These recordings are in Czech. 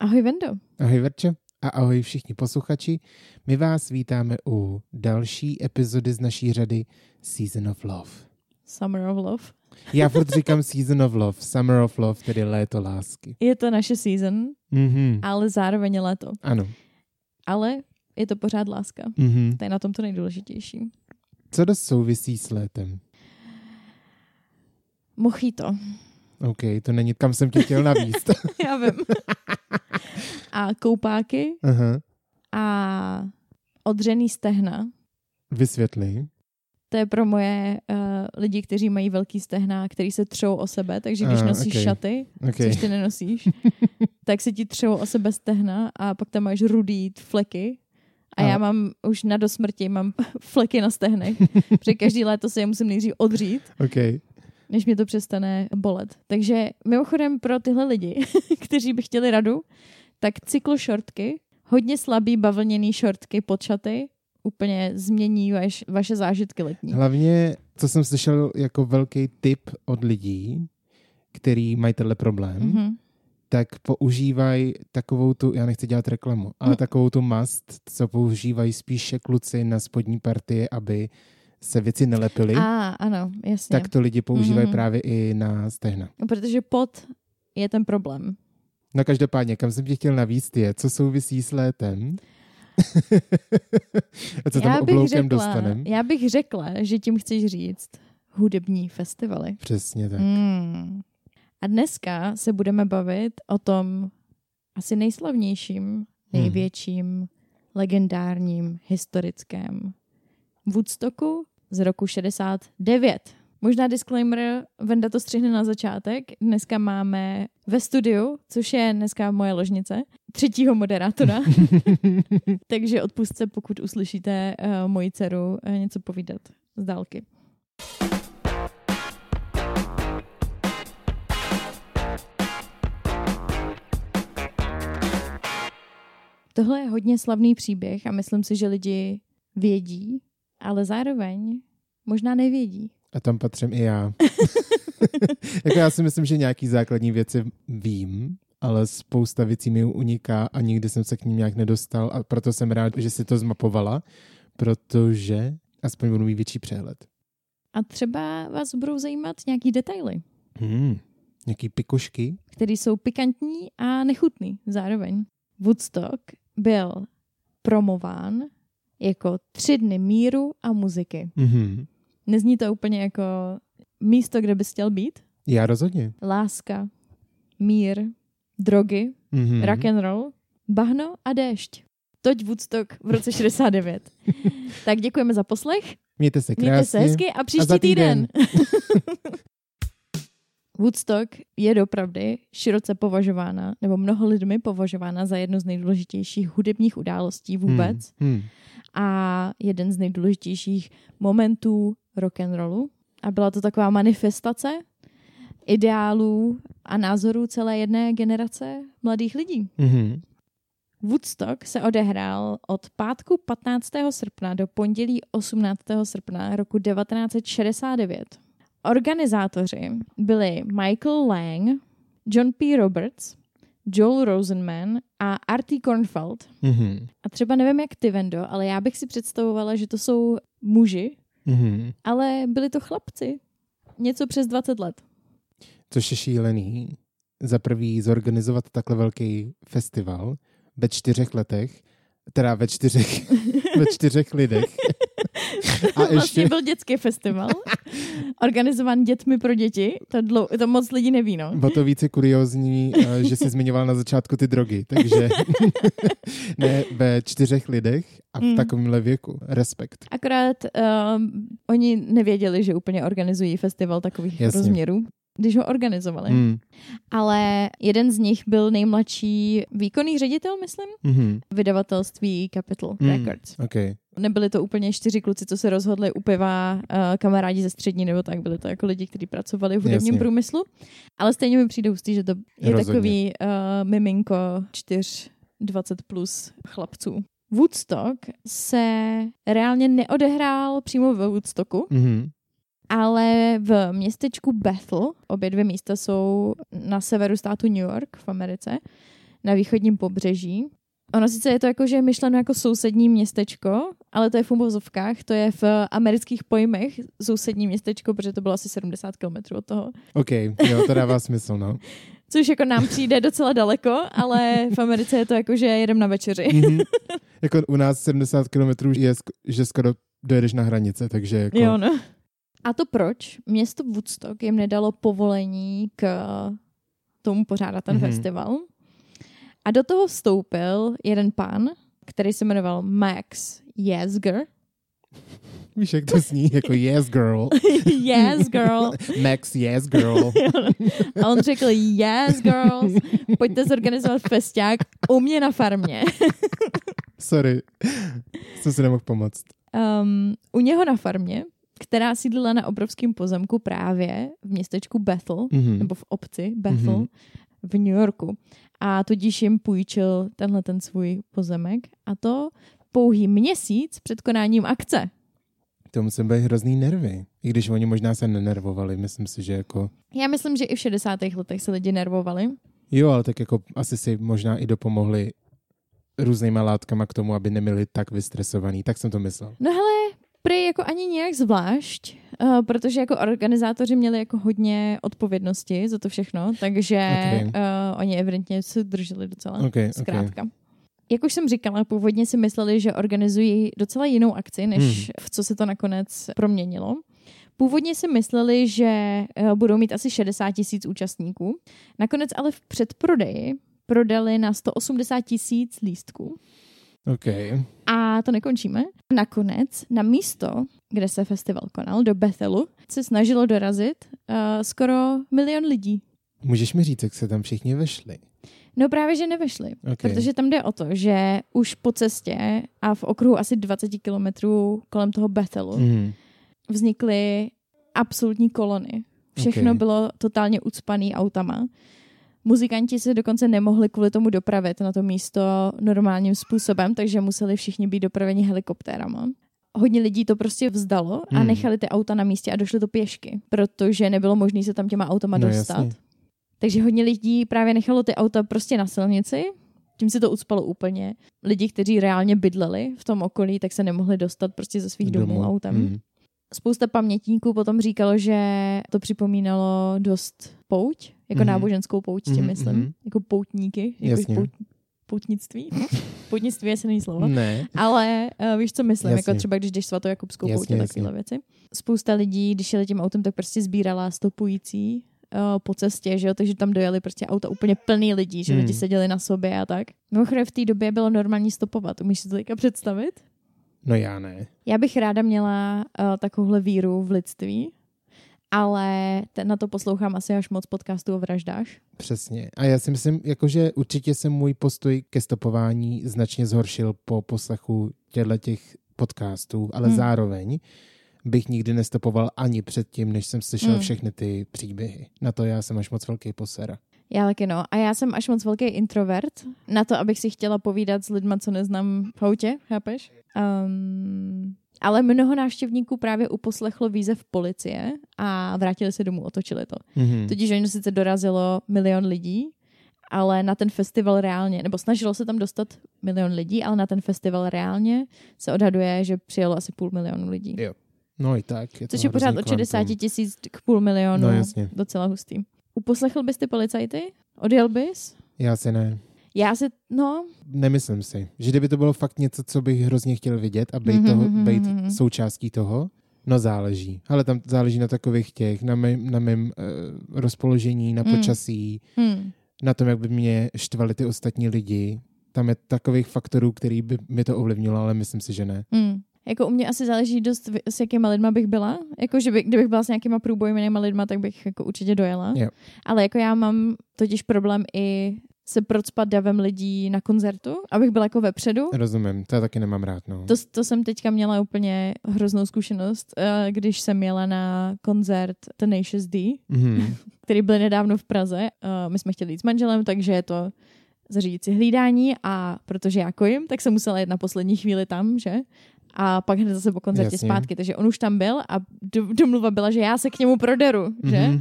Ahoj Vendo. Ahoj Verčo a ahoj všichni posluchači. My vás vítáme u další epizody z naší řady Season of Love. Summer of Love. Já furt říkám Season of Love, Summer of Love, tedy léto lásky. Je to naše season, Mhm. ale zároveň je léto. Ano. Ale je to pořád láska. Mhm. To je na tom to nejdůležitější. Co dost souvisí s létem? Mochito. OK, to není, kam jsem tě chtěl navíst. Já vím. A koupáky Aha. a odřený stehna. Vysvětli. To je pro moje uh, lidi, kteří mají velký stehna, který se třou o sebe, takže když Ah, nosíš ok. šaty, OK. což ty nenosíš, tak se ti třou o sebe stehna a pak tam máš rudý fleky. A A- já mám už na dosmrti, mám fleky na stehnech, protože každý léto se je musím nejdřív odřít, OK. Než mě to přestane bolet. Takže mimochodem pro tyhle lidi, kteří by chtěli radu, tak cyklošortky, hodně slabý bavlněný šortky pod šaty, úplně změní vaš, vaše zážitky letní. Hlavně, co jsem slyšel jako velký tip od lidí, který mají tenhle problém, Mhm. tak používají takovou tu, já nechci dělat reklamu, ale Hm. takovou tu mast, co používají spíše kluci na spodní partie, aby se věci nelepily, A, ano, jasně. tak to lidi používají Mhm. právě i na stehna. Protože pot je ten problém. No každopádně, kam jsem tě chtěl navíst je, co souvisí s létem. A co tam já bych, obloukem řekla, dostanem. já bych řekla, že tím chceš říct hudební festivaly. Přesně tak. Mm. A dneska se budeme bavit o tom asi nejslavnějším, největším, legendárním, historickém Woodstocku z roku 69. Možná disclaimer, Venda to střihne na začátek. Dneska máme ve studiu, což je dneska moje ložnice, třetího moderátora. Takže odpustce, pokud uslyšíte uh, moji dceru uh, něco povídat z dálky. Tohle je hodně slavný příběh a myslím si, že lidi vědí, ale zároveň možná nevědí. A tam patřím i já. jako já si myslím, že nějaký základní věci vím, ale spousta věcí mi uniká a nikdy jsem se k ním nějak nedostal a proto jsem rád, že si to zmapovala, protože aspoň budu mít větší přehled. A třeba vás budou zajímat nějaký detaily, Hmm. Nějaký pikošky? které jsou pikantní a nechutný zároveň. Woodstock byl promován jako tři dny míru a muziky. Mhm. Nezní to úplně jako místo, kde bys chtěl být? Já rozhodně. Láska, mír, drogy, Mhm. rock and roll, bahno a déšť. Toť Woodstock v roce 69. tak děkujeme za poslech. Mějte se krásně. Mějte se hezky a příští za týden. týden. Woodstock je dopravdy široce považována, nebo mnoho lidmi považována za jednu z nejdůležitějších hudebních událostí vůbec Hmm. Hmm. a jeden z nejdůležitějších momentů rock and rollu. A byla to taková manifestace ideálů a názorů celé jedné generace mladých lidí. Mhm. Woodstock se odehrál od pátku 15. srpna do pondělí 18. srpna roku 1969. Organizátoři byli Michael Lang, John P. Roberts, Joel Rosenman a Artie Kornfeld. Mhm. A třeba nevím jak ty, Vendo, ale já bych si představovala, že to jsou muži, Mhm. ale byli to chlapci. Něco přes 20 let. Což je šílený. Za prvý zorganizovat takhle velký festival ve čtyřech letech, teda ve čtyřech, ve čtyřech lidech. A vlastně ještě, byl dětský festival, organizovaný dětmi pro děti. To, dlou, to moc lidí neví, no. o to více kuriozní, eh, že jsi zmiňoval na začátku ty drogy, takže ne ve čtyřech lidech a v Mm. takovémhle věku. Respekt. Akorát um, oni nevěděli, že úplně organizují festival takových Jasně. rozměrů, když ho organizovali. Mm. Ale jeden z nich byl nejmladší výkonný ředitel, myslím, Mhm. vydavatelství Capitol Mm. Records. Okay. Nebyli to úplně čtyři kluci, co se rozhodli u piva, uh, kamarádi ze střední nebo tak, byli to jako lidi, kteří pracovali v hudebním Jasně. průmyslu. Ale stejně mi přijde hustý, že to je Rozhodně. takový uh, miminko čtyř 20 plus chlapců. Woodstock se reálně neodehrál přímo ve Woodstocku, Mhm. ale v městečku Bethel, obě dvě místa jsou na severu státu New York v Americe, na východním pobřeží. Ono sice je to jako, že je myšleno jako sousední městečko, ale to je v uvozovkách, to je v amerických pojmech sousední městečko, protože to bylo asi 70 km od toho. OK, jo, to dává smysl, no. Což jako nám přijde docela daleko, ale v Americe je to jako, že jedem na večeři. mm-hmm. Jako u nás 70 km je, že skoro dojedeš na hranice, takže jako... Jo, no. A to proč? Město Woodstock jim nedalo povolení k tomu pořádat ten mm-hmm. festival. A do toho vstoupil jeden pán, který se jmenoval Max Yesger. Víš, jak to zní? Jako yes girl. yes girl. Max yes girl. A on řekl yes girls, pojďte zorganizovat festiák u mě na farmě. Sorry, jsem si nemohl pomoct. Um, u něho na farmě, která sídlila na obrovském pozemku právě v městečku Bethel, mm-hmm. nebo v obci Bethel mm-hmm. V New Yorku. A tudíž jim půjčil tenhle ten svůj pozemek a to pouhý měsíc před konáním akce. To musí být hrozný nervy. I když oni možná se nenervovali, myslím si, že jako... Já myslím, že i v 60. letech se lidi nervovali. Jo, ale tak jako asi si možná i dopomohli různýma látkama k tomu, aby nebyli tak vystresovaný. Tak jsem to myslel. No hele, prý jako ani nějak zvlášť, uh, protože jako organizátoři měli jako hodně odpovědnosti za to všechno, takže okay. uh, oni evidentně se drželi docela okay, zkrátka. Okay. Jak už jsem říkala, původně si mysleli, že organizují docela jinou akci, než hmm. v co se to nakonec proměnilo. Původně si mysleli, že uh, budou mít asi 60 tisíc účastníků. Nakonec ale v předprodeji prodali na 180 tisíc lístků. Okay. A to nekončíme. Nakonec na místo, kde se festival konal, do Bethelu, se snažilo dorazit uh, skoro milion lidí. Můžeš mi říct, jak se tam všichni vešli? No právě, že nevešli. Okay. Protože tam jde o to, že už po cestě a v okruhu asi 20 kilometrů kolem toho Bethelu mm. vznikly absolutní kolony. Všechno okay. bylo totálně ucpaný autama. Muzikanti se dokonce nemohli kvůli tomu dopravit na to místo normálním způsobem, takže museli všichni být dopraveni helikoptérama. Hodně lidí to prostě vzdalo a hmm. nechali ty auta na místě a došli to pěšky, protože nebylo možné se tam těma automa no, dostat. Jasně. Takže hodně lidí právě nechalo ty auta prostě na silnici, tím se to ucpalo úplně. Lidi, kteří reálně bydleli v tom okolí, tak se nemohli dostat prostě ze svých domů, domů autem. Hmm. Spousta pamětníků potom říkalo, že to připomínalo dost pouť, jako mm-hmm. náboženskou pouť, mm-hmm. myslím. Mhm. Jako poutníky, jako pout, poutnictví. Poutnictví je silný slovo. Ne. Ale uh, víš, co myslím, jako Jasně. jako třeba když jdeš svatojakubskou poutě, takovéhle věci. Spousta lidí, když jeli tím autem, tak prostě sbírala stopující uh, po cestě, že jo, takže tam dojeli prostě auta úplně plný lidí, že hmm. lidi seděli na sobě a tak. Mimochodem v té době bylo normální stopovat, umíš si to teďka představit? No já ne. Já bych ráda měla uh, takovouhle víru v lidství, ale ten, na to poslouchám asi až moc podcastů o vraždách. Přesně. A já si myslím, jakože určitě se můj postoj ke stopování značně zhoršil po poslechu těchto těch podcastů, ale hmm. zároveň bych nikdy nestopoval ani předtím, než jsem slyšel hmm. všechny ty příběhy. Na to já jsem až moc velký posera. Já taky no. A já jsem až moc velký introvert na to, abych si chtěla povídat s lidma, co neznám v autě, chápeš? Um, ale mnoho návštěvníků právě uposlechlo výzev policie a vrátili se domů, otočili to. Mm-hmm. Tudíž oni sice dorazilo milion lidí, ale na ten festival reálně, nebo snažilo se tam dostat milion lidí, ale na ten festival reálně se odhaduje, že přijelo asi půl milionu lidí. Jo. No i tak. Je Což je pořád od 60 tisíc k půl milionu. No, jasně. Docela hustý. Uposlechl bys ty policajty? Odjel bys? Já si ne. Já si, no... Nemyslím si. Že kdyby to bylo fakt něco, co bych hrozně chtěl vidět a být, mm-hmm, toho, mhm, být mm-hmm. součástí toho, no záleží. Ale tam záleží na takových těch, na mém, na uh, rozpoložení, na mm. počasí, mm. na tom, jak by mě štvali ty ostatní lidi. Tam je takových faktorů, který by mi to ovlivnilo, ale myslím si, že ne. Mm. Jako u mě asi záleží dost, s jakýma lidma bych byla. Jako, že by, kdybych byla s nějakýma průbojnýma lidma, tak bych jako určitě dojela. Jo. Ale jako já mám totiž problém i se procpat davem lidí na koncertu, abych byla jako vepředu. Rozumím, to já taky nemám rád. No. To, to jsem teďka měla úplně hroznou zkušenost, eh, když jsem jela na koncert Tenacious D, mm-hmm. který byl nedávno v Praze. Eh, my jsme chtěli jít s manželem, takže je to zařídit si hlídání a protože já kojím, tak jsem musela jít na poslední chvíli tam, že? A pak hned zase po koncertě Jasně. zpátky, takže on už tam byl a domluva byla, že já se k němu proderu, mm-hmm. že?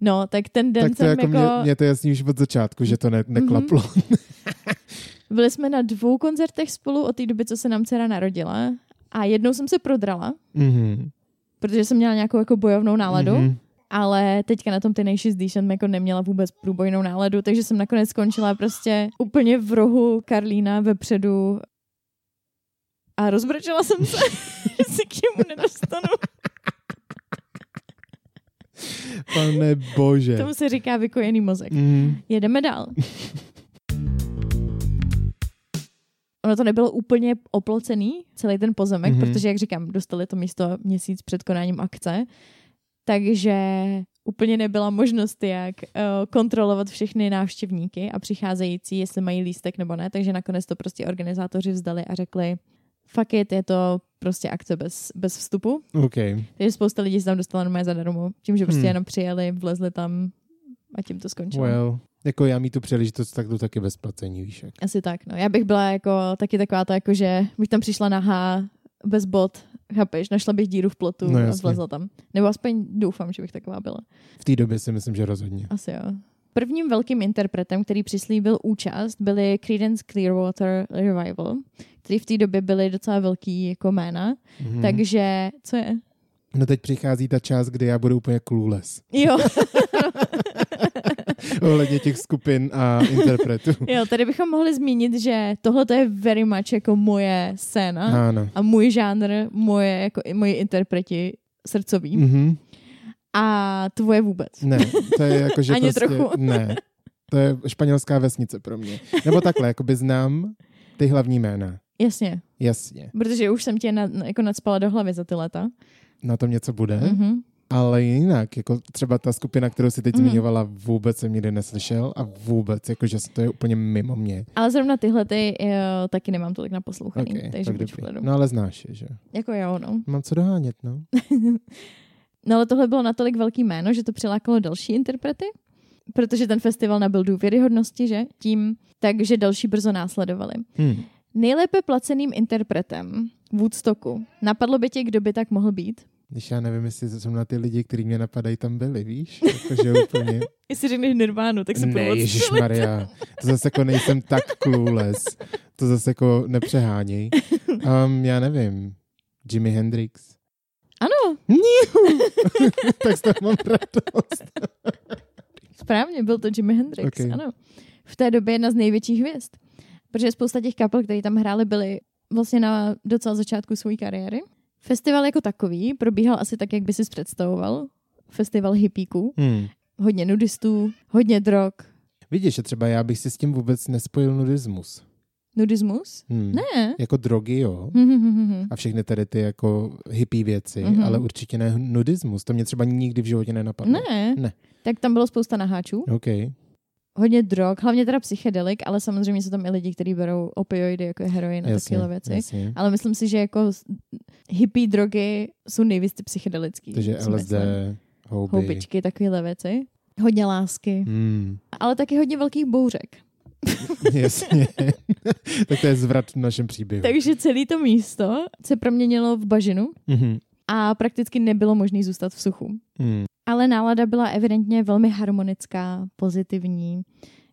No, tak ten den tak to jsem jako... jako... Mě, mě to jasný už od začátku, že to ne, neklaplo. Mm-hmm. Byli jsme na dvou koncertech spolu od té doby, co se nám dcera narodila. A jednou jsem se prodrala, Mhm. protože jsem měla nějakou jako bojovnou náladu. Mhm. Ale teďka na tom Tenacious D jsem jako neměla vůbec průbojnou náladu, takže jsem nakonec skončila prostě úplně v rohu Karlína vepředu a rozbrčela jsem se, že se k němu nedostanu. Pane bože. Tomu se říká vykojený mozek. Mhm. Jedeme dál. Ono to nebylo úplně oplocený, celý ten pozemek, Mhm. mm-hmm. protože, jak říkám, dostali to místo měsíc před konáním akce, takže úplně nebyla možnost, jak uh, kontrolovat všechny návštěvníky a přicházející, jestli mají lístek nebo ne, takže nakonec to prostě organizátoři vzdali a řekli, fuck it, je to prostě akce bez, bez vstupu. OK. Takže spousta lidí se tam dostala normálně zadarmo, tím, že prostě Hmm. jenom přijeli, vlezli tam a tím to skončilo. Well, jako já mít tu příležitost, tak jdu taky bez placení, víš jak. Asi tak, no. Já bych byla jako taky taková ta, jako že bych tam přišla nahá, bez bot, chápeš, našla bych díru v plotu No a vlezla tam. Nebo aspoň doufám, že bych taková byla. V té době si myslím, že rozhodně. Asi jo. Prvním velkým interpretem, který přislíbil účast, byli Creedence Clearwater Revival, který v té době byli docela velký jako jména. Mhm. Takže, co je? No teď přichází ta část, kdy já budu úplně clueless. Jo, Ohledně těch skupin a interpretů. jo, tady bychom mohli zmínit, že tohle je very much jako moje scéna Ano. a můj žánr, moje, jako, i moji interpreti srdcový. Mhm. A tvoje vůbec. Ne, to je jako, že Ani prostě, trochu. ne, to je španělská vesnice pro mě. Nebo takhle, jakoby znám ty hlavní jména. Jasně, Jasně, protože už jsem tě na, jako nadspala do hlavy za ty leta. na tom něco bude, Mhm. ale jinak, jako třeba ta skupina, kterou si teď Mhm. zmiňovala, vůbec jsem nikdy neslyšel a vůbec, jakože to je úplně mimo mě. Ale zrovna tyhle ty jo, taky nemám tolik naposlouchaný, Okay, takže tak buď. No ale znáš je, že? Jako jo, no. Mám co dohánět, no. No ale tohle bylo natolik velký jméno, že to přilákalo další interprety, protože ten festival nabyl důvěryhodnosti, že? Tím, takže další brzo následovali. Hm. Nejlépe placeným interpretem Woodstocku. Napadlo by tě, kdo by tak mohl být? Když já nevím, jestli to jsou na ty lidi, kteří mě napadají, tam byli, víš? Jakože úplně... Jestli řekneš Nirvánu, tak se ne. Ježíš Maria, to zase jako nejsem tak clueless. To zase jako nepřeháněj. Um, já nevím. Jimi Hendrix. Ano, tak z toho mám radost. správně, byl to Jimi Hendrix, Ok. ano. V té době jedna z největších hvězd. Protože spousta těch kapel, které tam hrály, byly vlastně na docela začátku své kariéry. Festival jako takový probíhal asi tak, jak by si představoval. Festival hippíků. Hmm. Hodně nudistů, hodně drog. Vidíš, že třeba já bych si s tím vůbec nespojil nudismus. Nudismus? Hmm. Ne. Jako drogy, jo. Mhm. A všechny tady ty jako hippie věci, Mhm. ale určitě ne nudismus. To mě třeba nikdy v životě nenapadlo. Ne. Ne. Tak tam bylo spousta naháčů. OK. Hodně drog, hlavně teda psychedelik, ale samozřejmě jsou tam i lidi, kteří berou opioidy, jako je heroin a takové věci. jasně. Ale myslím si, že jako hippie drogy jsou nejvíc ty psychedelický. Takže LSD, houby. Houbičky, takovéhle věci. Hodně lásky. Hmm. Ale taky hodně velkých bouřek. Jasně. tak to je zvrat v našem příběhu. Takže celé to místo se proměnilo v bažinu Mhm. a prakticky nebylo možné zůstat v suchu. Hmm. Ale nálada byla evidentně velmi harmonická, pozitivní,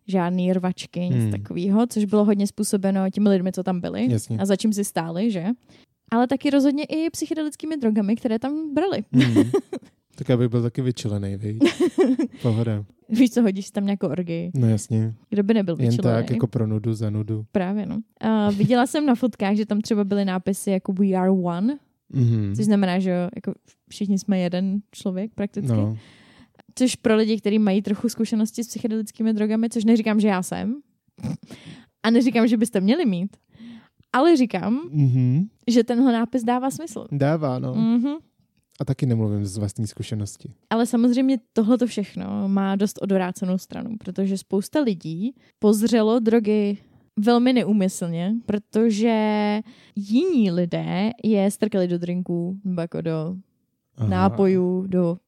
žádný rvačky, nic hmm. takového, což bylo hodně způsobeno těmi lidmi, co tam byli Jasně. a za čím si stáli, že? Ale taky rozhodně i psychedelickými drogami, které tam brali. Hmm. tak já bych byl taky vyčilený, víš? Pohoda. Víš co, hodíš tam nějakou orgii. No jasně. Kdo by nebyl Jen vyčilený? tak, jako pro nudu za nudu. Právě, no. A viděla jsem na fotkách, že tam třeba byly nápisy jako We are one, Mhm. což znamená, že jako všichni jsme jeden člověk prakticky. No. Což pro lidi, kteří mají trochu zkušenosti s psychedelickými drogami, což neříkám, že já jsem. A neříkám, že byste měli mít. Ale říkám, Mhm. že tenhle nápis dává smysl. Dává, no. Mhm. A taky nemluvím z vlastní zkušenosti. Ale samozřejmě tohle všechno má dost odvrácenou stranu, protože spousta lidí pozřelo drogy velmi neúmyslně, protože jiní lidé je strkali do drinků nebo jako do Aha. nápojů, do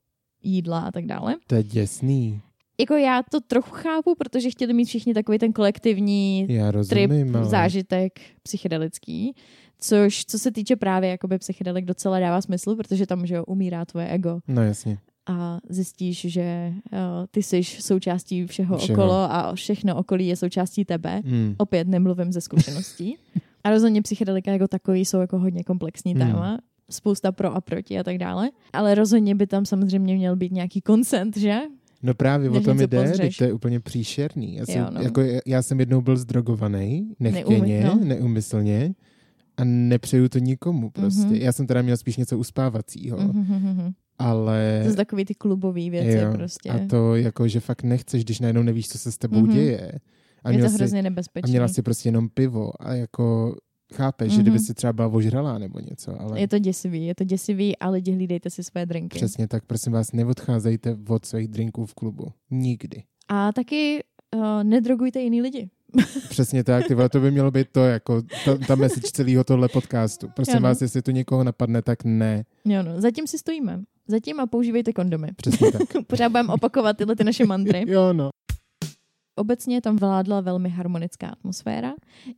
jídla a tak dále. To je děsný. Jako já to trochu chápu, protože chtěli mít všichni takový ten kolektivní Já trip, rozumím, ale... zážitek psychedelický, což co se týče právě jakoby psychedelik docela dává smysl, protože tam, že jo, umírá tvoje ego No jasně. a zjistíš, že uh, ty jsi součástí všeho, Všeho. okolo a všechno okolí je součástí tebe. Hmm. Opět nemluvím ze zkušeností. A rozhodně psychedelika jako takový jsou jako hodně komplexní Hmm. téma. Spousta pro a proti a tak dále. Ale rozhodně by tam samozřejmě měl být nějaký consent, že? No právě o Než tom něco jde, teď to je úplně příšerný. Já jsem, Jo, no. jako, já jsem jednou byl zdrogovaný, nechtěně, Neúmy- no. neumyslně a nepřeju to nikomu prostě. Mhm. Já jsem teda měl spíš něco uspávacího, Mhm. ale... To jsou takový ty klubový věci jo, prostě. A to jako, že fakt nechceš, když najednou nevíš, co se s tebou Mhm. děje. A je to si, hrozně a měla si prostě jenom pivo a jako chápeš, že Mhm. kdyby si třeba byla ožralá nebo něco, ale Je to děsivý, je to děsivý a lidi hlídejte si své drinky. přesně tak, prosím vás, neodcházejte od svých drinků v klubu. Nikdy. A taky uh, nedrogujte jiný lidi. Přesně tak, ty vole, to by mělo být to, jako ta, ta message celého tohle podcastu. Prosím Ano. vás, jestli tu někoho napadne, tak ne. Jo, no, zatím si stojíme. Zatím a používejte kondomy. Přesně tak. Pořád budeme opakovat tyhle ty naše mantry. Jo, no. Obecně tam vládla velmi harmonická atmosféra.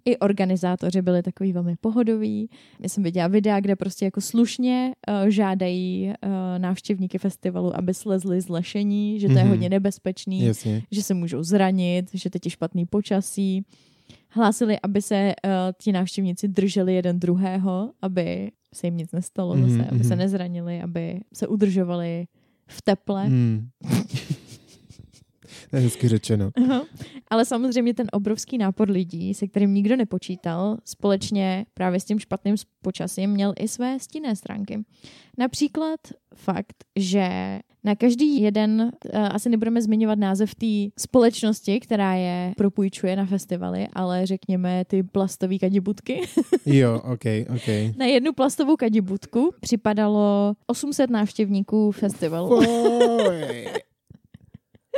I organizátoři byli takový velmi pohodoví. Já jsem viděla videa, kde prostě jako slušně uh, žádají uh, návštěvníky festivalu, aby slezli z lešení, že to je Mhm. hodně nebezpečný, Jasně. že se můžou zranit, že teď je špatný počasí. Hlásili, aby se uh, ti návštěvníci drželi jeden druhého, aby se jim nic nestalo Mhm, zase, aby se mhm. nezranili, aby se udržovali v teple. Hmm. to je hezky řečeno. Aha. Ale samozřejmě ten obrovský nápor lidí, se kterým nikdo nepočítal, společně právě s tím špatným počasím měl i své stinné stránky. Například fakt, že na každý jeden, eh, asi nebudeme zmiňovat název té společnosti, která je propůjčuje na festivaly, ale řekněme ty plastové kadibutky. Jo, ok, ok. na jednu plastovou kadibutku připadalo 800 návštěvníků festivalu.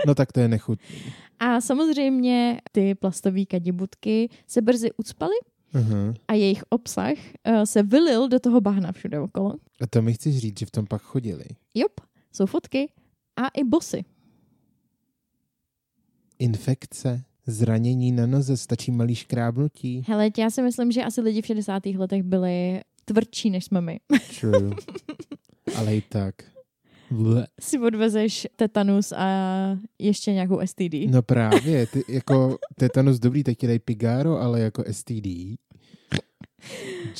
No tak to je nechutný. A samozřejmě ty plastové kadibutky se brzy ucpaly Aha. a jejich obsah uh, se vylil do toho bahna všude okolo. A to mi chceš říct, že v tom pak chodili. Jop, jsou fotky a i bosy. Infekce, zranění na noze, stačí malý škrábnutí. Hele, já si myslím, že asi lidi v 60. letech byli tvrdší, než jsme my. True. Ale i tak. Ble. si odvezeš tetanus a ještě nějakou STD. No právě, ty, jako tetanus dobrý, tak ti dají Pigaro, ale jako STD.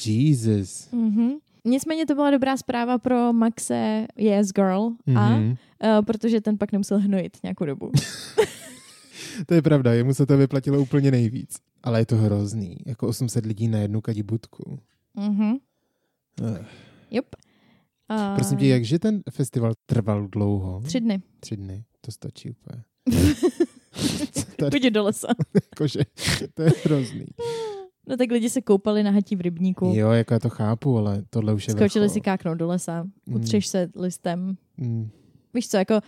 Jesus. Mm-hmm. Nicméně to byla dobrá zpráva pro Maxe Yes Girl, a, Mhm. uh, protože ten pak nemusel hnojit nějakou dobu. To je pravda, jemu se to vyplatilo úplně nejvíc. Ale je to hrozný. Jako 800 lidí na jednu kadibutku. mm-hmm. Ugh. Jop. A Prosím tě, jakže ten festival trval dlouho? Tři dny. Tři dny. To stačí úplně. Pojď do lesa. Jakože, to je hrozný. No tak lidi se koupali na hatí v rybníku. Jo, jako já to chápu, ale tohle už je Skočili vrchol. si káknout do lesa, Mm. utřeš se listem. Mm, Víš co, jako,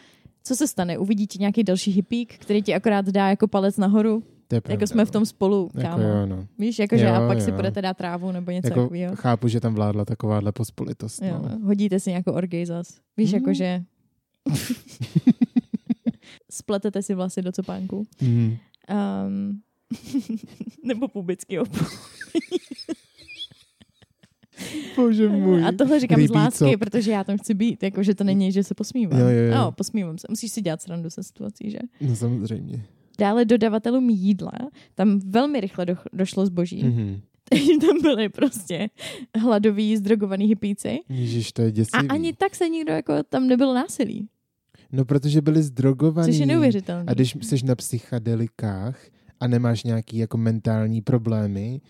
co se stane? Uvidí ti nějaký další hippík, který ti akorát dá jako palec nahoru? To je pravda. jako jsme v tom spolu, Jako kámo. jo, no. Víš, jakože Jo, a pak si jo. budete dát trávu nebo něco Jako takového. chápu, že tam vládla takováhle pospolitost. Jo, No. hodíte si nějakou orgej zas. Víš, Mm. jakože... Spletete si vlasy do copánku. Mm. Um, nebo pubický opon. Bože můj. A tohle říkám z Rybí lásky, cop. protože já tam chci být. Jakože to není, že se posmívám. Jo, jo, jo. No, posmívám se. Musíš si dělat srandu se situací, že? No samozřejmě. Dále dodavatelům jídla. Tam velmi rychle do, došlo zboží. Mm. Mhm. tam byli prostě hladoví, zdrogovaní hypíci. Ježiš, to je A děsivý. ani tak se nikdo, jako tam nebylo násilí. No, protože byli zdrogovaní. Což je neuvěřitelné. A když jsi na psychedelikách a nemáš nějaký jako mentální problémy,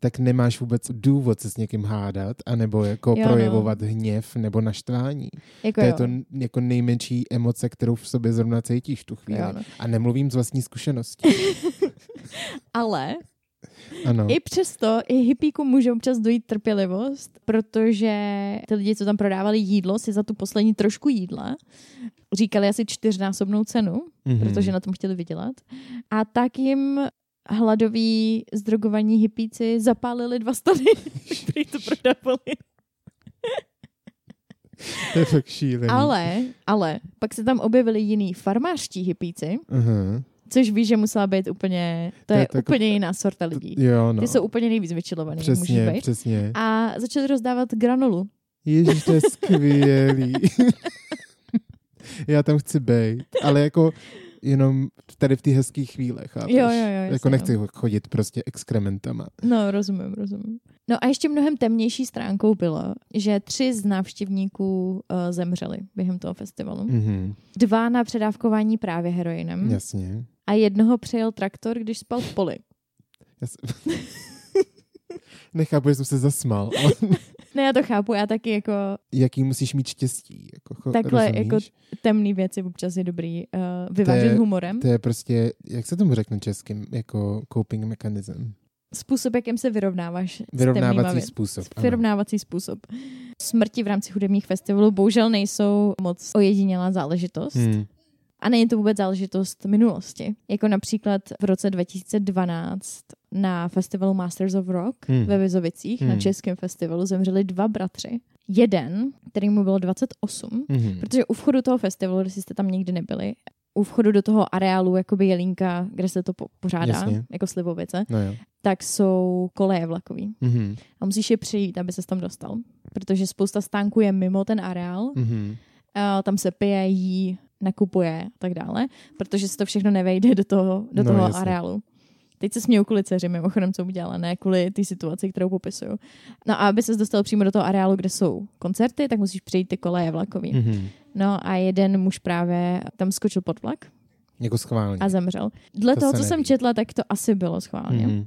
tak nemáš vůbec důvod se s někým hádat, anebo jako Jo, no. projevovat hněv nebo naštvání. Jako to je jo. to n- jako nejmenší emoce, kterou v sobě zrovna cítíš tu chvíli. Jo, no. A nemluvím z vlastní zkušenosti. Ale Ano. i přesto i hippíku může občas dojít trpělivost, protože ty lidi, co tam prodávali jídlo, si za tu poslední trošku jídla říkali asi čtyřnásobnou cenu, Mhm. protože na tom chtěli vydělat. A tak jim hladoví, zdrogovaní hippíci zapálili dva stany, který to prodávali. To je fakt šílený. Ale, ale, pak se tam objevili jiný farmářští hippíci, Aha. což víš, že musela být úplně, to, To je, je tak- úplně jiná sorta lidí. Jo, no. Ty jsou úplně nejvíc vyčilovaný, Přesně, být. přesně. A začali rozdávat granulu. Ježíš, to je skvělý. Já tam chci být, ale jako jenom tady v těch hezkých chvílech. Chápeš? Jo, jo, jo, jasně, jako nechci jo. chodit prostě exkrementama. No, rozumím, rozumím. No a ještě mnohem temnější stránkou bylo, že tři z návštěvníků uh, zemřeli během toho festivalu. Mhm, Dva na předávkování právě heroinem jasně. a jednoho přejel traktor, když spal v poli. Já s... Nechápu, že jsem se zasmal. ale Ne, já to chápu, já taky jako Jaký musíš mít štěstí. Jako, Takhle, rozumíš? jako temný věci občas je dobrý uh, vyvážet je- humorem. To je prostě, jak se tomu řekne českým, jako coping mechanism. Způsob, jakým se vyrovnáváš s Vyrovnávací věc. způsob. ano. Vyrovnávací způsob. Smrti v rámci hudebních festivalů bohužel nejsou moc ojedinělá záležitost. Hmm. A není to vůbec záležitost minulosti. Jako například v roce 2012 na festivalu Masters of Rock Hmm. ve Vizovicích, na Hmm. českém festivalu, zemřeli dva bratři. Jeden, který mu bylo 28, Mhm. protože u vchodu toho festivalu, jestli jste tam nikdy nebyli, u vchodu do toho areálu, jakoby Jelínka, kde se to po- pořádá, Jasně. jako Slivovice, No jo. tak jsou koleje vlakový. Mhm. A musíš je přejít, aby se tam dostal. Protože spousta stánků je mimo ten areál, Mhm. a tam se pije, jí, nakupuje a tak dále, protože se to všechno nevejde do toho, do No, toho jasně. areálu. Teď se smějou kvůli dceři, mimochodem, co udělala, ne kvůli té situaci, kterou popisuju. No a aby se dostal přímo do toho areálu, kde jsou koncerty, tak musíš přejít ty koleje vlakový. Mhm. No a jeden muž právě tam skočil pod vlak Jako schválně. a zemřel. Dle To toho, co jsem neví. četla, tak to asi bylo schválně. Mhm.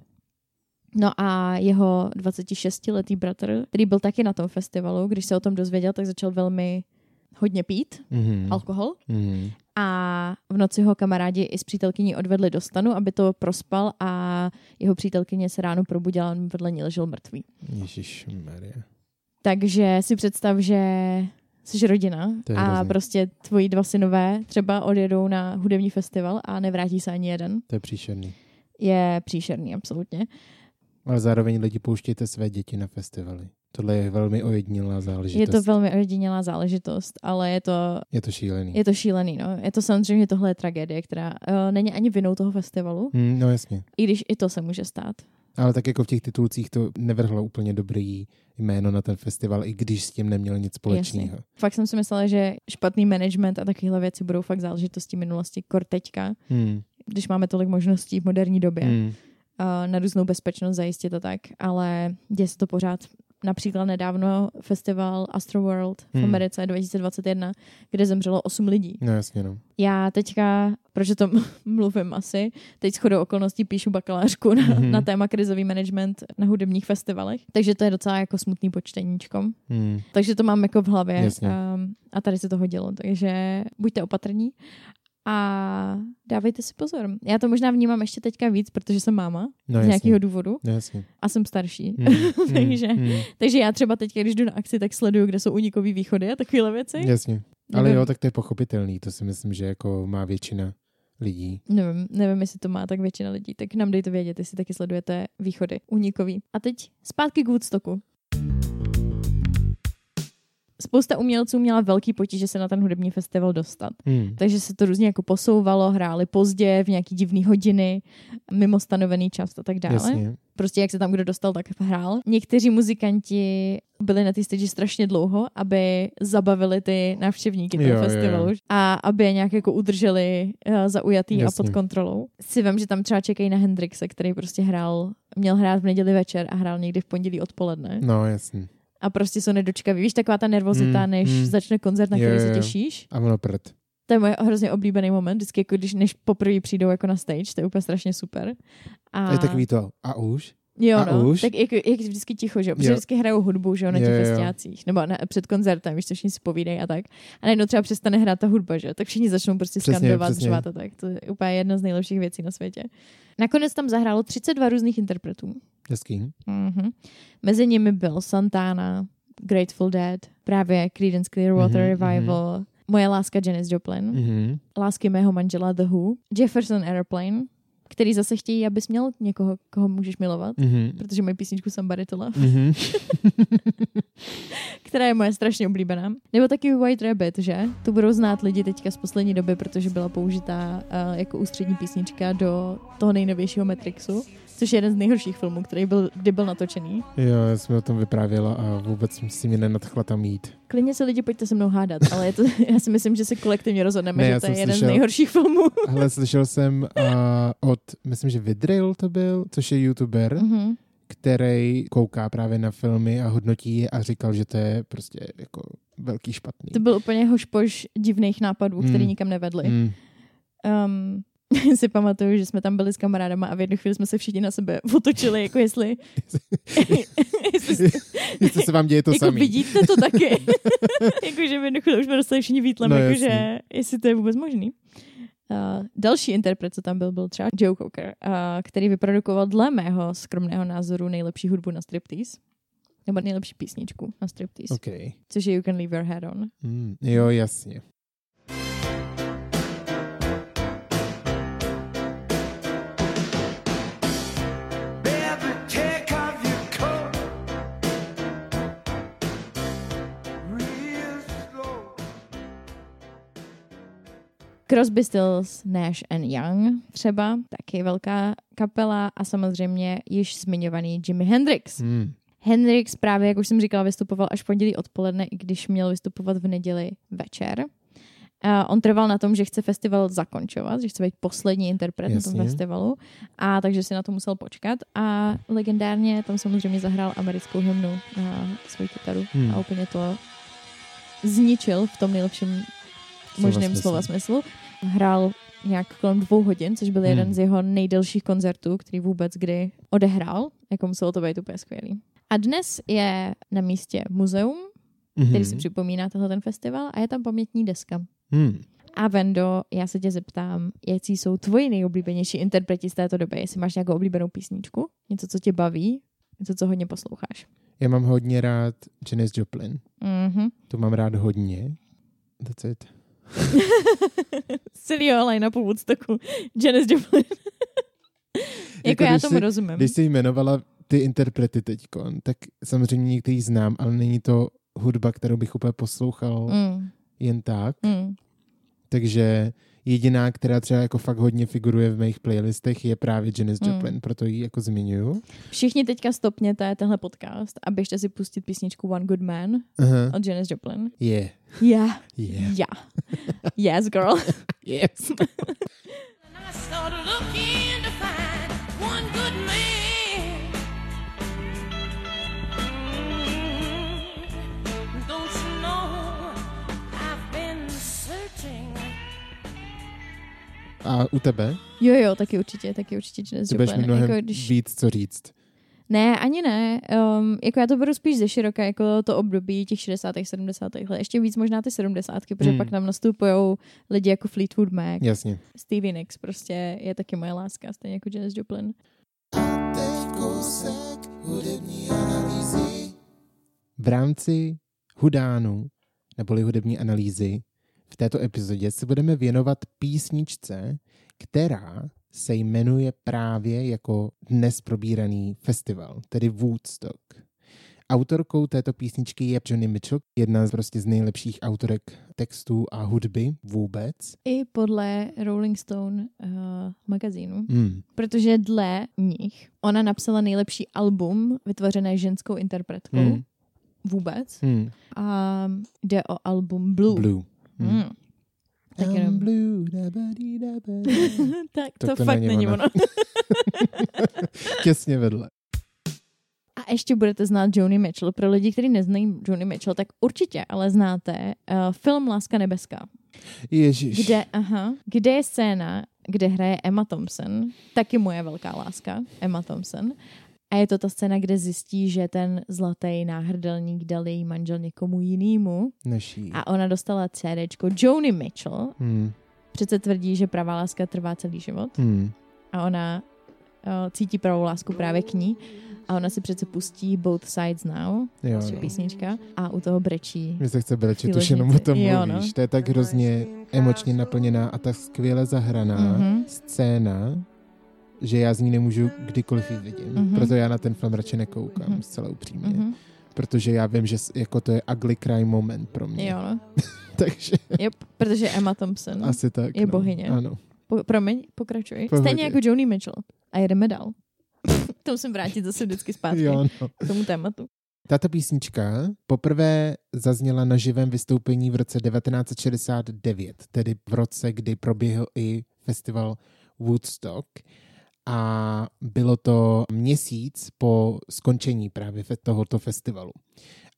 No a jeho 26-letý bratr, který byl taky na tom festivalu, když se o tom dozvěděl, tak začal velmi hodně pít Mhm. alkohol Mhm. a v noci ho kamarádi i s přítelkyní odvedli do stanu, aby to prospal a jeho přítelkyně se ráno probudila a on vedle ní ležel mrtvý. Ježíš Maria. Takže si představ, že jsi rodina a hrozný. prostě tvoji dva synové třeba odjedou na hudební festival a nevrátí se ani jeden. To je příšerný. Je příšerný, absolutně. Ale zároveň lidi pouštějte své děti na festivaly. Tohle je velmi ojedinělá záležitost. Je to velmi ojedinělá záležitost, ale je to, je to šílený. je to šílený. No. Je to samozřejmě tohle je tragédie, která uh, není ani vinou toho festivalu, Hmm, no jasně. i když i to se může stát. Ale tak jako v těch titulcích to nevrhlo úplně dobrý jméno na ten festival, i když s tím neměl nic společného. Fakt jsem si myslela, že špatný management a takovéhle věci budou fakt záležitosti minulosti, kor teďka, Hmm. když máme tolik možností v moderní době Hmm. uh, na různou bezpečnost zajistit to tak, ale děje se to pořád. Například nedávno festival Astroworld v Hmm. Americe 2021, kde zemřelo 8 lidí. No jasně, no. Já teďka, proč o tom mluvím asi, teď shodou okolností píšu bakalářku na, Mhm. na téma krizový management na hudebních festivalech, takže to je docela jako smutný počteníčko. Hmm. Takže to mám jako v hlavě Jasně. um, a tady se to hodilo, takže buďte opatrní a dávejte si pozor. Já to možná vnímám ještě teďka víc, protože jsem máma No z nějakého důvodu No, jasně. a jsem starší. Hmm. Takže- Hmm. Hmm. Takže já třeba teď, když jdu na akci, tak sleduju, kde jsou unikový východy a takovéhle věci. Jasně. Ale Nevím- jo, tak to je pochopitelný. To si myslím, že jako má většina lidí. Nevím, nevím, jestli to má tak většina lidí, tak nám dejte vědět, jestli taky sledujete východy unikový. A teď zpátky k Woodstocku. Spousta umělců měla velký potíže se na ten hudební festival dostat. Hmm. Takže se to různě jako posouvalo, hráli pozdě, v nějaký divný hodiny, mimo stanovený čas a tak dále. Jasně. Prostě jak se tam kdo dostal, tak hrál. Někteří muzikanti byli na té stage strašně dlouho, aby zabavili ty návštěvníky toho Jo, jo, festivalu a aby je nějak jako udrželi uh, zaujatý Jasně. a pod kontrolou. Si vím, že tam třeba čekají na Hendrixe, který prostě hrál, měl hrát v neděli večer a hrál někdy v pondělí odpoledne. No jasně. A prostě jsou nedočkaví. Víš, taková ta nervozita, Mm, než mm. začne koncert, na který jo, se těšíš. A ono prd. To je můj hrozně oblíbený moment, vždycky jako když než poprvé přijdou jako na stage, to je úplně strašně super. A... Je takový to, a už? Jo, A no, už? tak jak, jak vždycky ticho, že jo, protože Jo. vždycky hrajou hudbu, že jo, na těch festiácích, nebo na, před koncertem, víš, co všichni si povídají a tak. A najednou třeba přestane hrát ta hudba, že jo, tak všichni začnou prostě Přesně, skandovat, řvát a tak. To je úplně jedna z nejlepších věcí na světě. Nakonec tam zahrálo 32 různých interpretů. Hezký. Mhm. Mezi nimi byl Santana, Grateful Dead, právě Creedence Clearwater Mhm, Revival, Moje láska Janis Joplin, Mhm. Lásky mého manžela The Who, Jefferson Airplane, který zase chtějí, abys měl někoho, koho můžeš milovat, Mhm. protože mají písničku Somebody to Love, Mhm. která je moje strašně oblíbená. Nebo taky White Rabbit, že? Tu budou znát lidi teďka z poslední doby, protože byla použitá uh, jako ústřední písnička do toho nejnovějšího Matrixu, což je jeden z nejhorších filmů, který byl, kdy byl natočený. Jo, já jsem o tom vyprávěla a vůbec si mě nenadchla tam jít. Klidně se lidi pojďte se mnou hádat, ale je to, já si myslím, že se kolektivně rozhodneme, Ne, že to je jeden slyšel- z nejhorších filmů. Ale slyšel jsem uh, od, myslím, že Vidril to byl, což je youtuber, Mhm. který kouká právě na filmy a hodnotí je a říkal, že to je prostě jako velký špatný. To byl úplně hošpoš divných nápadů, který Hmm. nikam nevedly. Mm. Um, si pamatuju, že jsme tam byli s kamarádama a v jednu chvíli jsme se všichni na sebe otočili, jako jestli, jestli Jestli se vám děje to jako samý. vidíte to taky. Jakože v jednu chvíli už jsme dostali všichni výtlem, No, jakože jestli to je vůbec možný. Uh, další interpret, co tam byl, byl třeba Joe Cocker, uh, který vyprodukoval dle mého skromného názoru nejlepší hudbu na striptease. Nebo nejlepší písničku na striptease, okay. OK. což je You Can Leave Your Head On. Mm. Jo, jasně. Crosby, Stills, Nash and Young třeba, taky velká kapela a samozřejmě již zmiňovaný Jimi Hendrix. Mm. Hendrix právě, jak už jsem říkala, vystupoval až v pondělí odpoledne, i když měl vystupovat v neděli večer. Uh, on trval na tom, že chce festival zakončovat, že chce být poslední interpret na tom Jasně. festivalu, a takže si na to musel počkat. A legendárně tam samozřejmě zahrál americkou hymnu na svou kytaru Hmm. a úplně to zničil v tom nejlepším Slova možným smyslu. slova smyslu. Hrál nějak kolem dvou hodin, což byl Hmm. jeden z jeho nejdelších koncertů, který vůbec kdy odehrál. Jako muselo to být úplně skvělý. A dnes je na místě muzeum, který si Mhm. připomíná tenhle ten festival a je tam pamětní deska. Mm. A Vendo, já se tě zeptám, jaký jsou tvoji nejoblíbenější interpreti z této doby? Jestli máš nějakou oblíbenou písničku? Něco, co tě baví? Něco, co hodně posloucháš? Já mám hodně rád Janis Joplin. Mhm. To mám rád hodně. That's it. Z celého line-upu Woodstocku. Janis Joplin. jako Jako já tomu si- rozumím. Když jsi jmenovala ty interprety teďkon, tak samozřejmě některý znám, ale není to hudba, kterou bych úplně poslouchal Mm, jen tak. mm. Takže jediná, která třeba jako fakt hodně figuruje v mých playlistech, je právě Janis Mm. Joplin, proto ji jako zmiňuju. Všichni teďka stopněte tenhle podcast a běžte si pustit písničku One Good Man Aha. od Janis Joplin. Yeah. Yeah. Yeah. Yeah. Yes, girl. Yes. And A u tebe? Jo, jo, taky určitě, taky určitě Janis Ty Joplin. mi mnohem Jako, když... víc co říct. Ne, ani ne. Um, jako já to beru spíš ze široka, jako to období těch 60. 70. let. Ještě víc možná ty 70. protože Hmm. pak nám nastupují lidi jako Fleetwood Mac, Jasně. Stevie Nicks prostě je taky moje láska, stejně jako Janis Joplin. V rámci hudánu, neboli hudební analýzy, v této epizodě se budeme věnovat písničce, která se jmenuje právě jako dnes probíraný festival, tedy Woodstock. Autorkou této písničky je Johnny Mitchell, jedna z prostě z nejlepších autorek textů a hudby vůbec. I podle Rolling Stone uh, magazínu. Hmm. Protože dle nich ona napsala nejlepší album vytvořené ženskou interpretkou Hmm. vůbec. Hmm. A jde o album Blue. Blue. Hmm. Hmm. Tak I'm jenom. blue, da ba di da ba da. tak to, fakt není není ono. ono. Těsně vedle. A ještě budete znát Joni Mitchell. Pro lidi, kteří neznají Joni Mitchell, tak určitě ale znáte uh, film Láska nebeská, Ježíš. kde, aha, kde je scéna, kde hraje Emma Thompson, taky moje velká láska, Emma Thompson. A je to ta scéna, kde zjistí, že ten zlatý náhrdelník dal její manžel někomu jinému a ona dostala CDčko Joni Mitchell. Hmm. Přece tvrdí, že pravá láska trvá celý život Hmm. a ona uh, cítí pravou lásku právě k ní a ona si přece pustí Both Sides Now, Jo, no. písnička, a u toho brečí. Mně se chce brečet, už jenom o tom. Jo, mluvíš. no. To je tak hrozně emočně naplněná a tak skvěle zahraná Mhm. scéna, že já z ní nemůžu kdykoliv ji vidím. Mhm. Proto já na ten film radši nekoukám, Mhm. zcela upřímně. Mhm. Protože já vím, že jako to je ugly cry moment pro mě. Jo, no. Takže Yep, protože Emma Thompson asi tak. je no. bohyně. Ano. Po, promiň, pokračuj. Pohodě. Stejně jako Joni Mitchell. A jedeme dál. To musím vrátit zase vždycky zpátky Jo, no. k tomu tématu. Tato písnička poprvé zazněla na živém vystoupení v roce 1969, tedy v roce, kdy proběhl i festival Woodstock. A bylo to měsíc po skončení právě tohoto festivalu.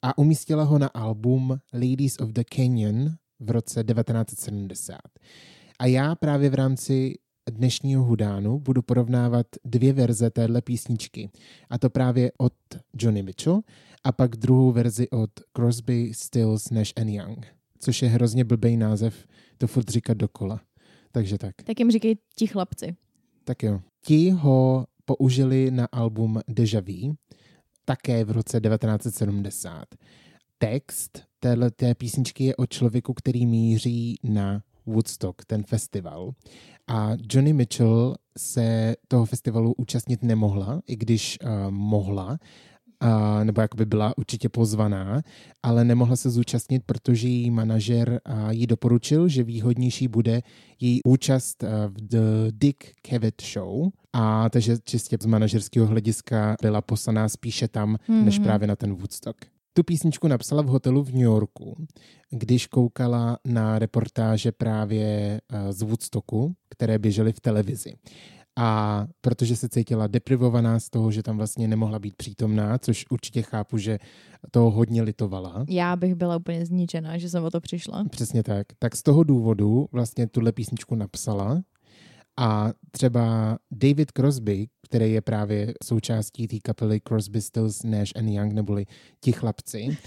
A umístila ho na album Ladies of the Canyon v roce 1970. A já právě v rámci dnešního hudánu budu porovnávat dvě verze téhle písničky. A to právě od Johnny Mitchell a pak druhou verzi od Crosby, Stills, Nash and Young. Což je hrozně blbý název, to furt říkat dokola. Takže tak. Tak jim říkají ti chlapci. Tak jo. Ti ho použili na album Deja Vu, také v roce 1970. Text téhle té písničky je o člověku, který míří na Woodstock, ten festival. A Johnny Mitchell se toho festivalu účastnit nemohla, i když uh, mohla, a, nebo jakoby byla určitě pozvaná, ale nemohla se zúčastnit, protože její manažer a, jí doporučil, že výhodnější bude její účast a, v The Dick Cavett Show. A takže čistě z manažerského hlediska byla poslaná spíše tam, mm-hmm. než právě na ten Woodstock. Tu písničku napsala v hotelu v New Yorku, když koukala na reportáže právě z Woodstocku, které běžely v televizi. A protože se cítila deprivovaná z toho, že tam vlastně nemohla být přítomná, což určitě chápu, že toho hodně litovala. Já bych byla úplně zničená, že jsem o to přišla. Přesně tak. Tak z toho důvodu vlastně tuhle písničku napsala a třeba David Crosby, který je právě součástí té kapely Crosby, Stills, Nash and Young, neboli ti chlapci,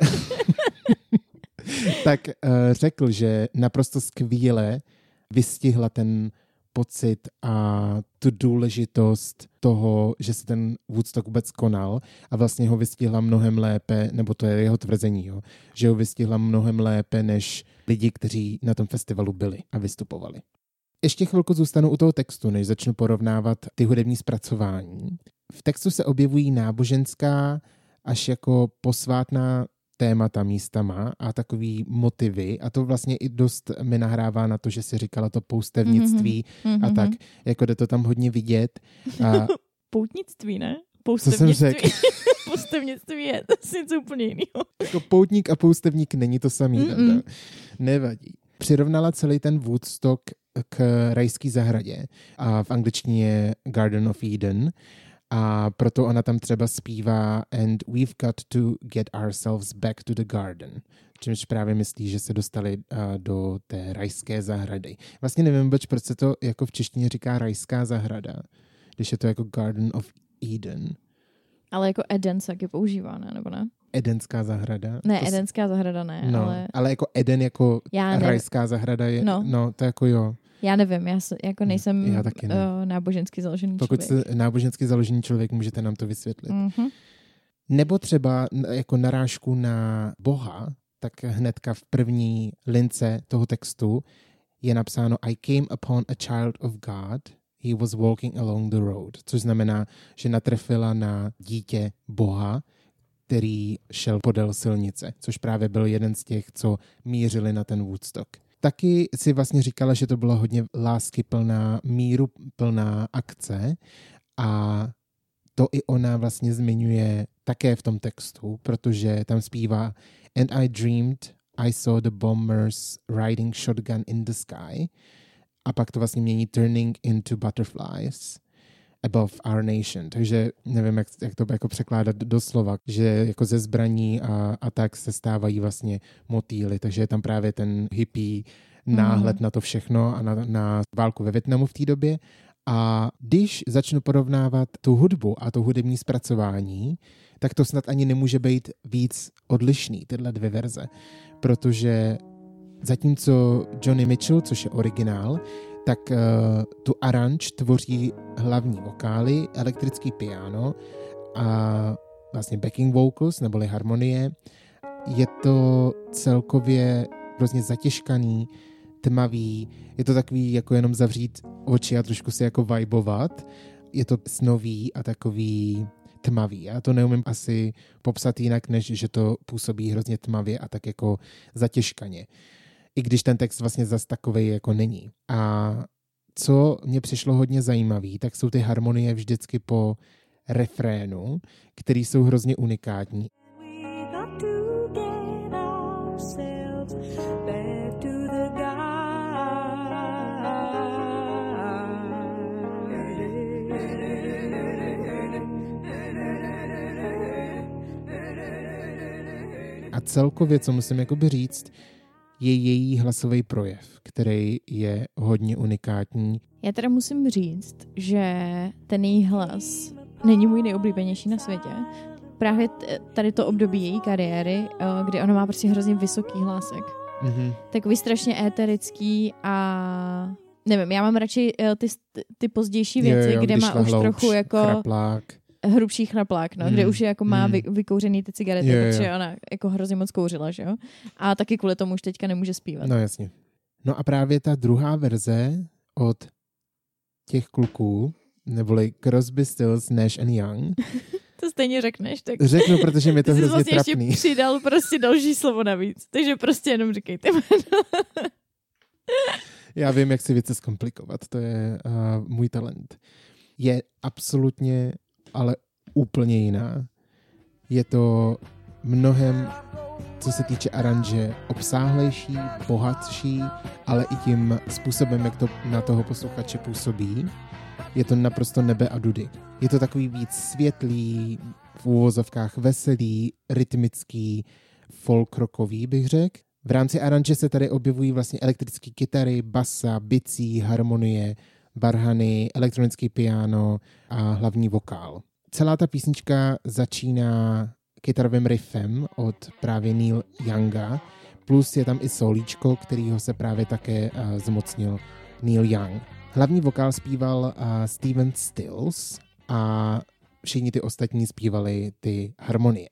tak uh, řekl, že naprosto skvěle vystihla ten pocit a tu důležitost toho, že se ten Woodstock vůbec konal a vlastně ho vystihla mnohem lépe, nebo to je jeho tvrzení, jo, že ho vystihla mnohem lépe než lidi, kteří na tom festivalu byli a vystupovali. Ještě chvilku zůstanu u toho textu, než začnu porovnávat ty hudební zpracování. V textu se objevují náboženská až jako posvátná témata místama a takový motivy a to vlastně i dost mi nahrává na to, že si říkala to poustevnictví Mm-hmm. a tak, jako jde to tam hodně vidět. A Poutnictví, ne? jsem Poustevnictví. řekl? Poustevnictví je to něco úplně jiného. jako poutník a poustevník není to samý. Mm-mm. Nevadí. Přirovnala celý ten Woodstock k rajské zahradě a v angličtině je Garden of Eden a proto ona tam třeba zpívá and we've got to get ourselves back to the garden. Čímž právě myslí, že se dostali uh, do té rajské zahrady. Vlastně nevím, proč, proč se to jako v češtině říká rajská zahrada, když je to jako Garden of Eden. Ale jako Eden se taky používá, ne? Nebo ne? Edenská zahrada. Ne, To Edenská zahrada ne, No, ale ale jako Eden jako já, ne, rajská zahrada je, no. No. no, to jako jo. Já nevím, já jako nejsem Já taky ne. uh, nábožensky založený Pokud člověk. jste nábožensky založený člověk, můžete nám to vysvětlit. Mm. Mhm. Nebo třeba jako narážku na Boha, tak hnedka v první lince toho textu je napsáno I came upon a child of God, he was walking along the road, což znamená, že natrefila na dítě Boha, který šel podél silnice, což právě byl jeden z těch, co mířili na ten Woodstock. Taky si vlastně říkala, že to byla hodně láskyplná, míru plná akce a to i ona vlastně zmiňuje také v tom textu, protože tam zpívá And I dreamed I saw the bombers riding shotgun in the sky. A pak to vlastně mění turning into butterflies above our nation. Takže nevím, jak, jak to jako překládat do slova, že jako ze zbraní a, a tak se stávají vlastně motýly, takže je tam právě ten hippie náhled Mhm. na to všechno a na, na válku ve Větnamu v té době. A když začnu porovnávat tu hudbu a to hudební zpracování, tak to snad ani nemůže být víc odlišný, tyhle dvě verze. Protože zatímco Johnny Mitchell, což je originál, tak uh, tu aranž tvoří hlavní vokály, elektrický piano a vlastně backing vocals neboli harmonie. Je to celkově hrozně zatěžkaný, tmavý, je to takový jako jenom zavřít oči a trošku si jako vibovat. Je to snový a takový tmavý. Já to neumím asi popsat jinak, než že to působí hrozně tmavě a tak jako zatěžkaně. I když ten text vlastně zas takovej jako není. A co mě přišlo hodně zajímavý, tak jsou ty harmonie vždycky po refrénu, který jsou hrozně unikátní. A celkově, co musím jakoby říct, je její hlasový projev, který je hodně unikátní. Já teda musím říct, že ten její hlas není můj nejoblíbenější na světě. Právě tady to období její kariéry, eh, kdy ona má prostě hrozně vysoký hlásek. Mhm. Takový strašně éterický a nevím, já mám radši eh, ty, ty pozdější věci, Jo, jo, kde má už hlouč, trochu jako Chraplák. Hrubší chraplák, no, kde Mm, už je jako má mm. vy, vykouřený ty cigarety, jo. protože ona jako hrozně moc kouřila, že jo? A taky kvůli tomu už teďka nemůže zpívat. No jasně. No a právě ta druhá verze od těch kluků, neboli Crosby, Stills, Nash and Young, To stejně řekneš, tak řeknu, protože mi to hrozně vlastně ještě trapný. přidal prostě další slovo navíc. Takže prostě jenom říkejte. Já vím, jak si věci zkomplikovat, to je uh, můj talent. Je absolutně, ale úplně jiná. Je to mnohem, co se týče aranže, obsáhlejší, bohatší, ale i tím způsobem, jak to na toho posluchače působí. Je to naprosto nebe a dudy. Je to takový víc světlý, v úvozovkách veselý, rytmický, folk rockový, bych řekl. V rámci aranže se tady objevují vlastně elektrické kytary, basa, bicí, harmonie, barhany, elektronický piano a hlavní vokál. Celá ta písnička začíná kytarovým riffem od právě Neil Younga, plus je tam i solíčko, kterýho se právě také uh, zmocnil Neil Young. Hlavní vokál zpíval uh, Steven Stills a všichni ty ostatní zpívali ty harmonie.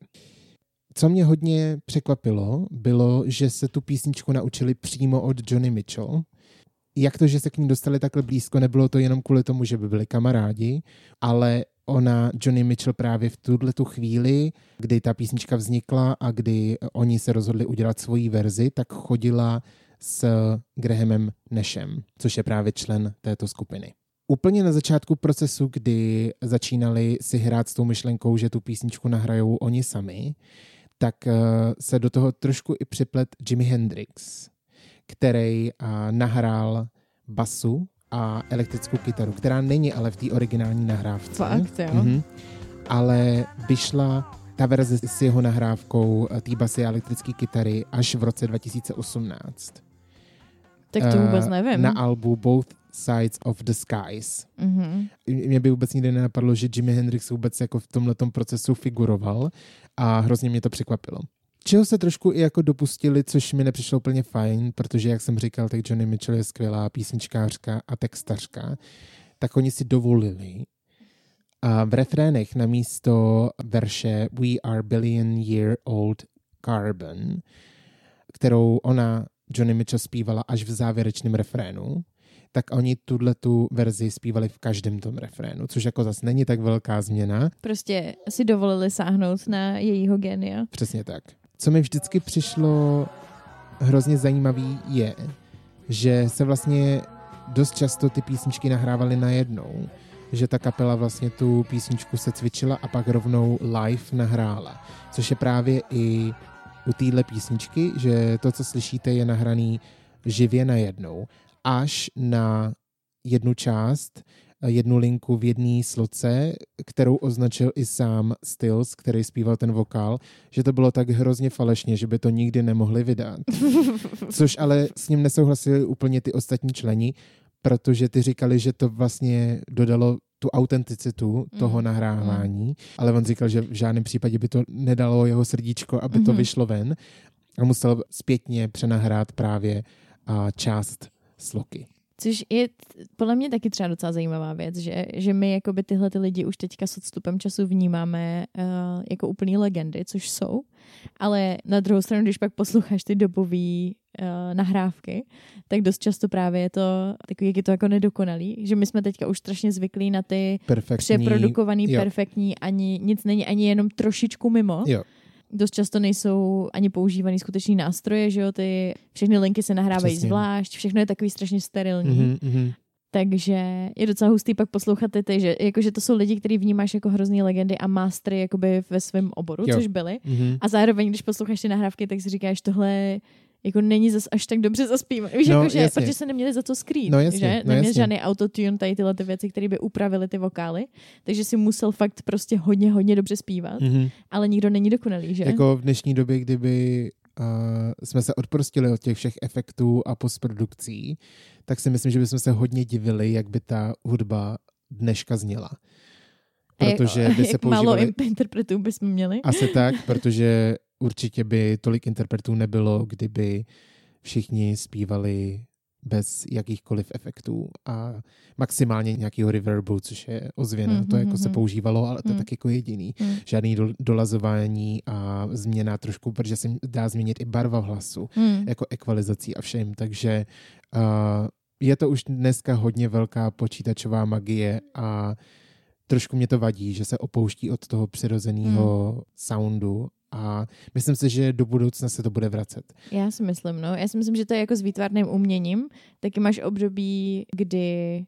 Co mě hodně překvapilo, bylo, že se tu písničku naučili přímo od Johnny Mitchell. Jak to, že se k ní dostali takhle blízko, nebylo to jenom kvůli tomu, že by byli kamarádi, ale ona, Johnny Mitchell právě v tuhle tu chvíli, kdy ta písnička vznikla a kdy oni se rozhodli udělat svoji verzi, tak chodila s Grahamem Nashem, což je právě člen této skupiny. Úplně na začátku procesu, kdy začínali si hrát s tou myšlenkou, že tu písničku nahrajou oni sami, tak eh, se do toho trošku i připlet Jimi Hendrix, který nahrál basu a elektrickou kytaru, která není ale v té originální nahrávce. Fakt, jo? Mhm. Ale vyšla ta verze s jeho nahrávkou eh, té basy a elektrické kytary až v roce 2018. Tak to vůbec Eh, nevím. Na albu Both Sides of the Skies. Mhm. Mě by vůbec nikdy nenapadlo, že Jimi Hendrix vůbec jako v tomhletom procesu figuroval a hrozně mě to překvapilo. Čeho se trošku i jako dopustili, což mi nepřišlo úplně fajn, protože, jak jsem říkal, tak Johnny Mitchell je skvělá písničkářka a textařka, tak oni si dovolili a v refrénech na místo verše We are billion year old carbon, kterou ona, Johnny Mitchell, zpívala až v závěrečném refrénu, tak oni tuhle tu verzi zpívali v každém tom refrénu, což jako zase není tak velká změna. Prostě si dovolili sáhnout na jejího genia. Přesně tak. Co mi vždycky přišlo hrozně zajímavý je, že se vlastně dost často ty písničky nahrávaly najednou. Že ta kapela vlastně tu písničku se cvičila a pak rovnou live nahrála. Což je právě i u téhle písničky, že to, co slyšíte, je nahraný živě najednou. Až na jednu část, jednu linku v jedné sloce, kterou označil i sám Stills, který zpíval ten vokál, že to bylo tak hrozně falešně, že by to nikdy nemohli vydat. Což ale s ním nesouhlasili úplně ty ostatní členi, protože ty říkali, že to vlastně dodalo tu autenticitu toho Mm, nahrávání, ale on říkal, že v žádném případě by to nedalo jeho srdíčko, aby to Mhm. vyšlo ven a musel zpětně přenahrát právě a, část sloky. Což je podle mě taky třeba docela zajímavá věc, že, že my jakoby tyhle ty lidi už teďka s odstupem času vnímáme uh, jako úplný legendy, což jsou, ale na druhou stranu, když pak posloucháš ty dobové uh, nahrávky, tak dost často právě je to takový, jak je to jako nedokonalý, že my jsme teďka už strašně zvyklí na ty Perfektní. přeprodukovaný, jo. perfektní, ani nic není ani jenom trošičku mimo. Jo. Dost často nejsou ani používaný skutečný nástroje, že jo, ty všechny linky se nahrávají Přesně. zvlášť, všechno je takový strašně sterilní. Mhm, mhm. Takže je docela hustý pak poslouchat ty, ty že, jakože to jsou lidi, který vnímáš jako hrozný legendy a mástry jakoby ve svém oboru, Jo. což byli. Mhm. A zároveň, když posloucháš ty nahrávky, tak si říkáš, tohle jako není zas až tak dobře zaspívaný. Víš, No, jako, že, jasně. protože se neměli za co skrýt. No, jasně, že? no, Neměli jasně. žádný autotune, tady tyhle ty věci, které by upravily ty vokály. Takže si musel fakt prostě hodně, hodně dobře zpívat. Mhm. Ale nikdo není dokonalý, že? Jako v dnešní době, kdyby uh, jsme se odprostili od těch všech efektů a postprodukcí, tak si myslím, že bychom se hodně divili, jak by ta hudba dneška zněla. Protože by se jak málo používaly... imp- interpretů bychom měli. Asi tak, protože určitě by tolik interpretů nebylo, kdyby všichni zpívali bez jakýchkoliv efektů a maximálně nějakého reverbu, což je ozvěna. Mhm, to jako se mhm. používalo, ale to Mhm. tak jako jediný. Hmm. Žádný do, dolazování a změna trošku, protože se dá změnit i barva hlasu, Hmm. jako ekvalizací a všem. Takže uh, je to už dneska hodně velká počítačová magie a trošku mě to vadí, že se opouští od toho přirozeného Hmm. soundu a myslím si, že do budoucna se to bude vracet. Já si myslím, no. Já si myslím, že to je jako s výtvarným uměním. Taky máš období, kdy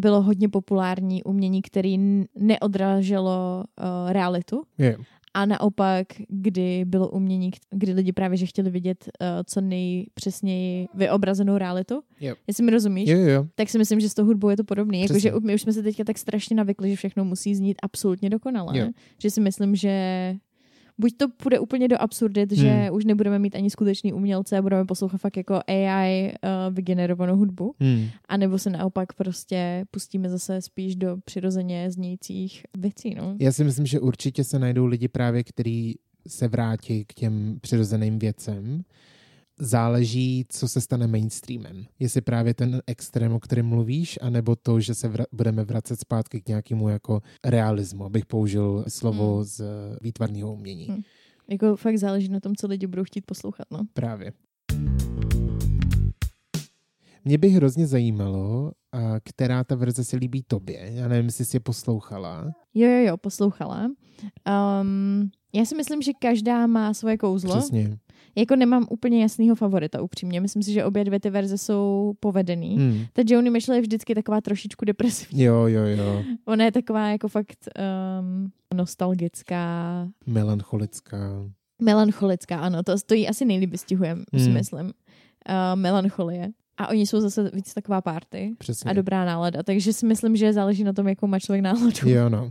bylo hodně populární umění, který n- neodráželo uh, realitu. Je. A naopak, kdy bylo umění, kdy lidi právě že chtěli vidět uh, co nejpřesněji vyobrazenou realitu. Jo. Jestli mi rozumíš, Jo, jo, tak si myslím, že s tou hudbou je to podobné. Jakože my už jsme se teďka tak strašně navykli, že všechno musí znít absolutně dokonale. Že si myslím, že buď to půjde úplně do absurdit, že Hmm. už nebudeme mít ani skutečný umělce a budeme poslouchat fakt jako AI uh, vygenerovanou hudbu, Hmm. anebo se naopak prostě pustíme zase spíš do přirozeně znějících věcí. No. Já si myslím, že určitě se najdou lidi právě, kteří se vrátí k těm přirozeným věcem. Záleží, co se stane mainstreamem. Jestli právě ten extrém, o kterém mluvíš, anebo to, že se vra- budeme vracet zpátky k nějakému jako realismu, abych použil slovo Hmm. z výtvarného umění. Hmm. Jako fakt záleží na tom, co lidi budou chtít poslouchat. No. Právě. Mě by hrozně zajímalo, a která ta verze se líbí tobě. Já nevím, jestli jsi je poslouchala. Jo, jo, jo, poslouchala. Um, já si myslím, že každá má svoje kouzlo. Přesně. Jako nemám úplně jasného favorita, upřímně. Myslím si, že obě dvě ty verze jsou povedený. Hmm. Ta Joni Mitchell je vždycky taková trošičku depresivní. Jo, jo, jo. Ona je taková jako fakt um, nostalgická, Melancholická. melancholická, ano, to, to jí asi nejlíp vystihujeme, hmm. si myslím. Uh, melancholie. A oni jsou zase víc taková party Přesně. a dobrá nálada, takže si myslím, že záleží na tom, jakou má člověk náladu. Jo, no.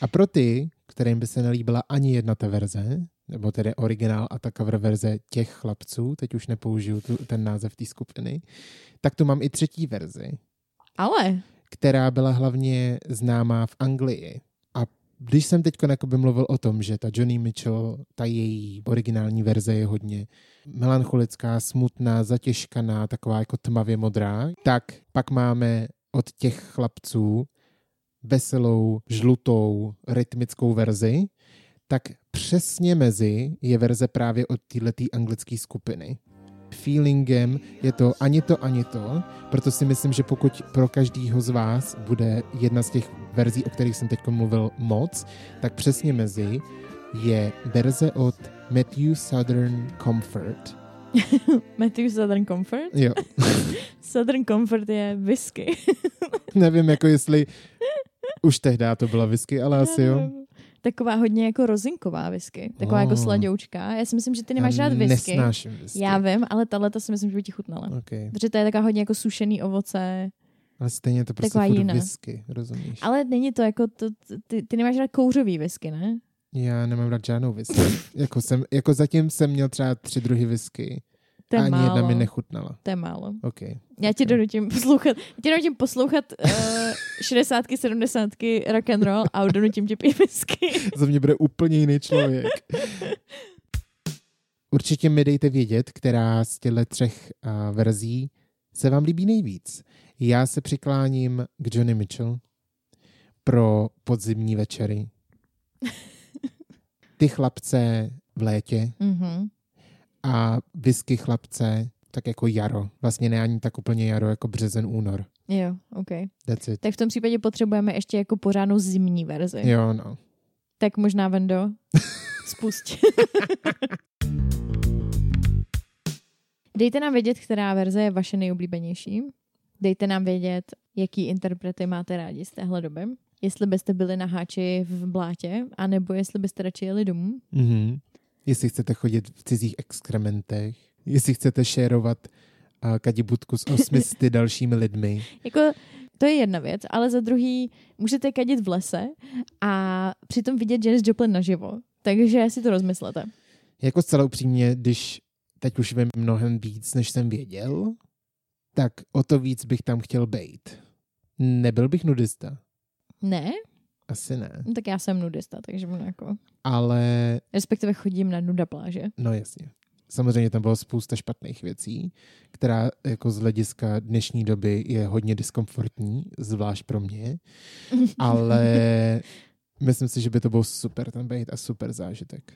A pro ty, kterým by se nelíbila ani jedna ta verze, nebo tedy originál a ta cover verze těch chlapců, teď už nepoužiju tu, ten název té skupiny, tak tu mám i třetí verzi, Ale, která byla hlavně známá v Anglii. A když jsem teď mluvil o tom, že ta Johnny Mitchell, ta její originální verze je hodně melancholická, smutná, zatěžkaná, taková jako tmavě modrá, tak pak máme od těch chlapců veselou, žlutou, rytmickou verzi, tak přesně mezi je verze právě od této anglické skupiny. Feelingem je to ani to, ani to, proto si myslím, že pokud pro každýho z vás bude jedna z těch verzí, o kterých jsem teď mluvil moc, tak přesně mezi je verze od Matthew Southern Comfort. Matthew Southern Comfort? Jo, Southern Comfort je whisky. nevím, jako jestli už tehdy to byla whisky, ale asi jo. Taková hodně jako rozinková whisky. Taková Oh. jako sladoučka. Já si myslím, že ty nemáš Já rád whisky. Nesnáším whisky. Já vím, ale tahle si myslím, že by ti chutnala. Okay. Protože to je taková hodně jako sušený ovoce. Ale stejně je to prostě Taková jiná. whisky, rozumíš? Ale není to jako, to, ty, ty nemáš rád kouřový whisky, ne? Já nemám rád žádnou whisky. jako, jsem, jako zatím jsem měl třeba tři druhy whisky To a je ani málo. jedna mi nechutnala. To je málo. Okay. Já ti donutím poslouchat, ti donutím poslouchat uh, 60 70 rock and roll a donutím tě pít whisky. Za mě bude úplně jiný člověk. Určitě mi dejte vědět, která z těchto třech uh, verzí se vám líbí nejvíc. Já se přikláním k Johnny Mitchell pro podzimní večery. Ty chlapce v létě Mhm. A whisky chlapce tak jako jaro. Vlastně ne ani tak úplně jaro, jako březen, únor. Jo, OK. That's it. Tak v tom případě potřebujeme ještě jako pořádnou zimní verzi. Jo, no. Tak možná, Vendo, spust. Dejte nám vědět, která verze je vaše nejoblíbenější. Dejte nám vědět, jaký interprety máte rádi z téhle doby. Jestli byste byli na háči v blátě, anebo jestli byste radši jeli domů. Mhm. Jestli chcete chodit v cizích exkrementech, jestli chcete šérovat uh, kadibutku s osmisty dalšími lidmi. Jako, to je jedna věc, ale za druhý můžete kadit v lese a přitom vidět Janis Joplin naživo. Takže si to rozmyslete. Jako zcela upřímně, když teď už vím mnohem víc, než jsem věděl, tak o to víc bych tam chtěl bejt. Nebyl bych nudista. Ne? Asi ne. No, tak já jsem nudista, takže budu jako... Ale, Respektive chodím na nuda pláže. no jasně. Samozřejmě tam bylo spousta špatných věcí, která jako z hlediska dnešní doby je hodně diskomfortní, zvlášť pro mě, ale myslím si, že by to byl super tam být a super zážitek.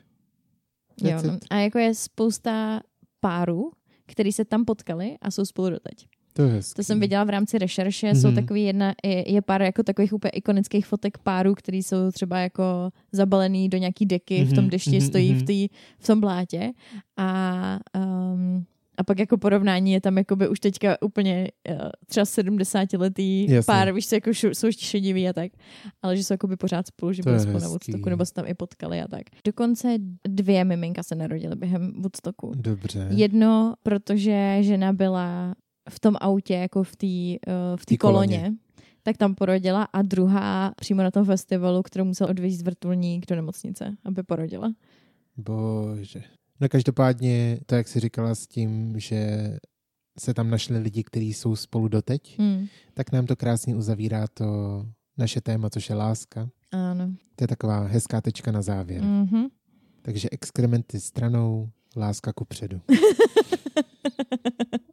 Jo, no. A jako je spousta párů, který se tam potkali a jsou spolu doteď. To je hezký. To jsem viděla v rámci rešerše, jsou Mhm. takový jedna, je, je pár jako takových úplně ikonických fotek párů, který jsou třeba jako zabalený do nějaký deky, v tom Mhm, dešti mhm, stojí mhm. v, tý, v tom blátě a um, a pak jako porovnání je tam jakoby už teďka úplně uh, třeba 70 letý Jasně. pár, víš, jako šu, jsou šediví a tak, ale že jsou jakoby pořád spolu, že byli spolu na. Woodstocku, nebo se tam i potkali a tak. Dokonce dvě miminka se narodily během Woodstocku. Dobře. Jedno, protože žena byla v tom autě, jako v té uh, v Tý koloně. koloně, tak tam porodila a druhá přímo na tom festivalu, kterou musel odvízt vrtulník do nemocnice, aby porodila. Bože. No každopádně, to jak jsi říkala s tím, že se tam našli lidi, kteří jsou spolu doteď, Hmm. tak nám to krásně uzavírá to naše téma, což je láska. Ano. To je taková hezká tečka na závěr. Mhm. Takže exkrementy stranou, láska ku předu.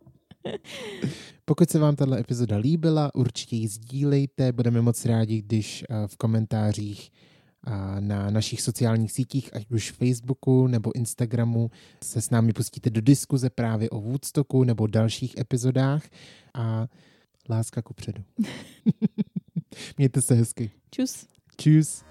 Pokud se vám tato epizoda líbila, určitě ji sdílejte. Budeme moc rádi, když eh, v komentářích a na našich sociálních sítích, ať už Facebooku nebo Instagramu, se s námi pustíte do diskuze právě o Woodstocku nebo dalších epizodách a láska ku předu. Mějte se hezky. Čus. Tschüss.